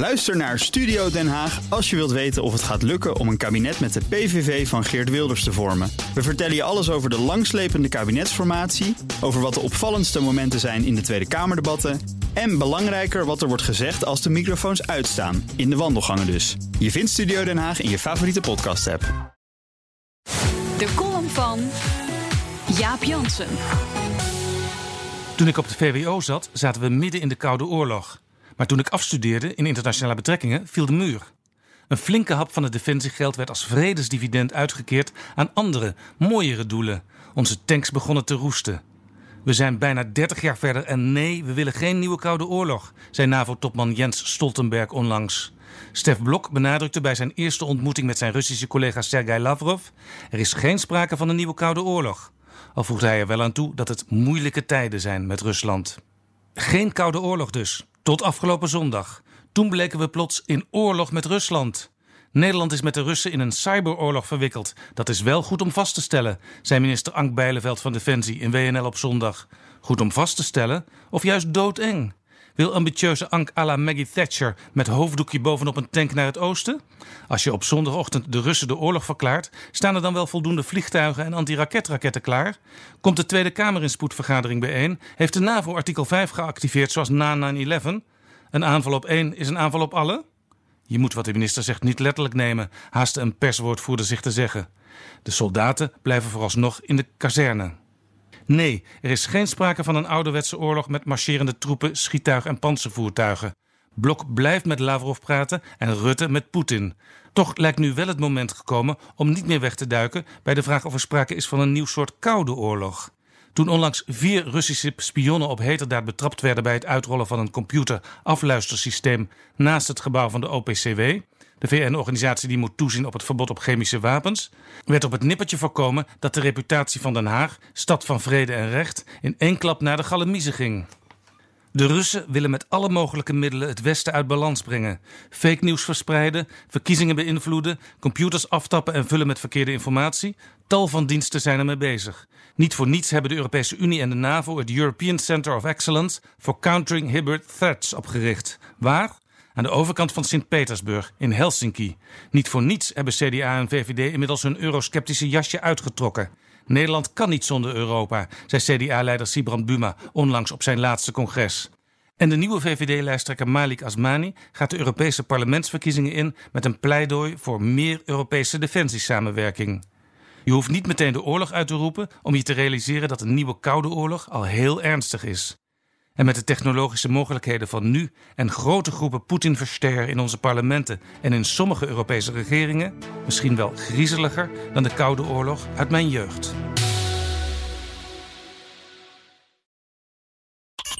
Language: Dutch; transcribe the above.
Luister naar Studio Den Haag als je wilt weten of het gaat lukken om een kabinet met de PVV van Geert Wilders te vormen. We vertellen je alles over de langslepende kabinetsformatie, over wat de opvallendste momenten zijn in de Tweede Kamerdebatten en belangrijker wat er wordt gezegd als de microfoons uitstaan, in de wandelgangen dus. Je vindt Studio Den Haag in je favoriete podcast-app. De column van Jaap Jansen. Toen ik op de VWO zat, zaten we midden in de Koude Oorlog. Maar toen ik afstudeerde in internationale betrekkingen, viel de muur. Een flinke hap van het defensiegeld werd als vredesdividend uitgekeerd aan andere, mooiere doelen. Onze tanks begonnen te roesten. We zijn bijna 30 jaar verder en nee, we willen geen nieuwe Koude Oorlog, zei NAVO-topman Jens Stoltenberg onlangs. Stef Blok benadrukte bij zijn eerste ontmoeting met zijn Russische collega Sergei Lavrov: er is geen sprake van een nieuwe Koude Oorlog. Al voegde hij er wel aan toe dat het moeilijke tijden zijn met Rusland. Geen Koude Oorlog dus, tot afgelopen zondag. Toen bleken we plots in oorlog met Rusland. Nederland is met de Russen in een cyberoorlog verwikkeld. Dat is wel goed om vast te stellen, zei minister Ank Bijleveld van Defensie in WNL op zondag. Goed om vast te stellen, of juist doodeng? Wil ambitieuze Ank à la Maggie Thatcher met hoofddoekje bovenop een tank naar het oosten? Als je op zondagochtend de Russen de oorlog verklaart, staan er dan wel voldoende vliegtuigen en antiraketraketten klaar? Komt de Tweede Kamer in spoedvergadering bijeen? Heeft de NAVO artikel 5 geactiveerd zoals na 9-11? Een aanval op één is een aanval op alle? Je moet wat de minister zegt niet letterlijk nemen, haastte een perswoordvoerder zich te zeggen. De soldaten blijven vooralsnog in de kazerne. Nee, er is geen sprake van een ouderwetse oorlog met marcherende troepen, schiettuigen en panzervoertuigen. Blok blijft met Lavrov praten en Rutte met Poetin. Toch lijkt nu wel het moment gekomen om niet meer weg te duiken bij de vraag of er sprake is van een nieuw soort koude oorlog. Toen onlangs vier Russische spionnen op heterdaad betrapt werden bij het uitrollen van een computerafluistersysteem naast het gebouw van de OPCW, de VN-organisatie die moet toezien op het verbod op chemische wapens, werd op het nippertje voorkomen dat de reputatie van Den Haag, stad van vrede en recht, in één klap naar de galamiezen ging. De Russen willen met alle mogelijke middelen het Westen uit balans brengen. Fake nieuws verspreiden, verkiezingen beïnvloeden, computers aftappen en vullen met verkeerde informatie. Tal van diensten zijn ermee bezig. Niet voor niets hebben de Europese Unie en de NAVO het European Center of Excellence for Countering Hybrid Threats opgericht. Waar? Aan de overkant van Sint-Petersburg, in Helsinki. Niet voor niets hebben CDA en VVD inmiddels hun eurosceptische jasje uitgetrokken. Nederland kan niet zonder Europa, zei CDA-leider Sibrand Buma onlangs op zijn laatste congres. En de nieuwe VVD-lijsttrekker Malik Asmani gaat de Europese parlementsverkiezingen in met een pleidooi voor meer Europese defensiesamenwerking. Je hoeft niet meteen de oorlog uit te roepen om je te realiseren dat een nieuwe koude oorlog al heel ernstig is. En met de technologische mogelijkheden van nu en grote groepen Poetin-verster in onze parlementen en in sommige Europese regeringen, misschien wel griezeliger dan de Koude Oorlog uit mijn jeugd.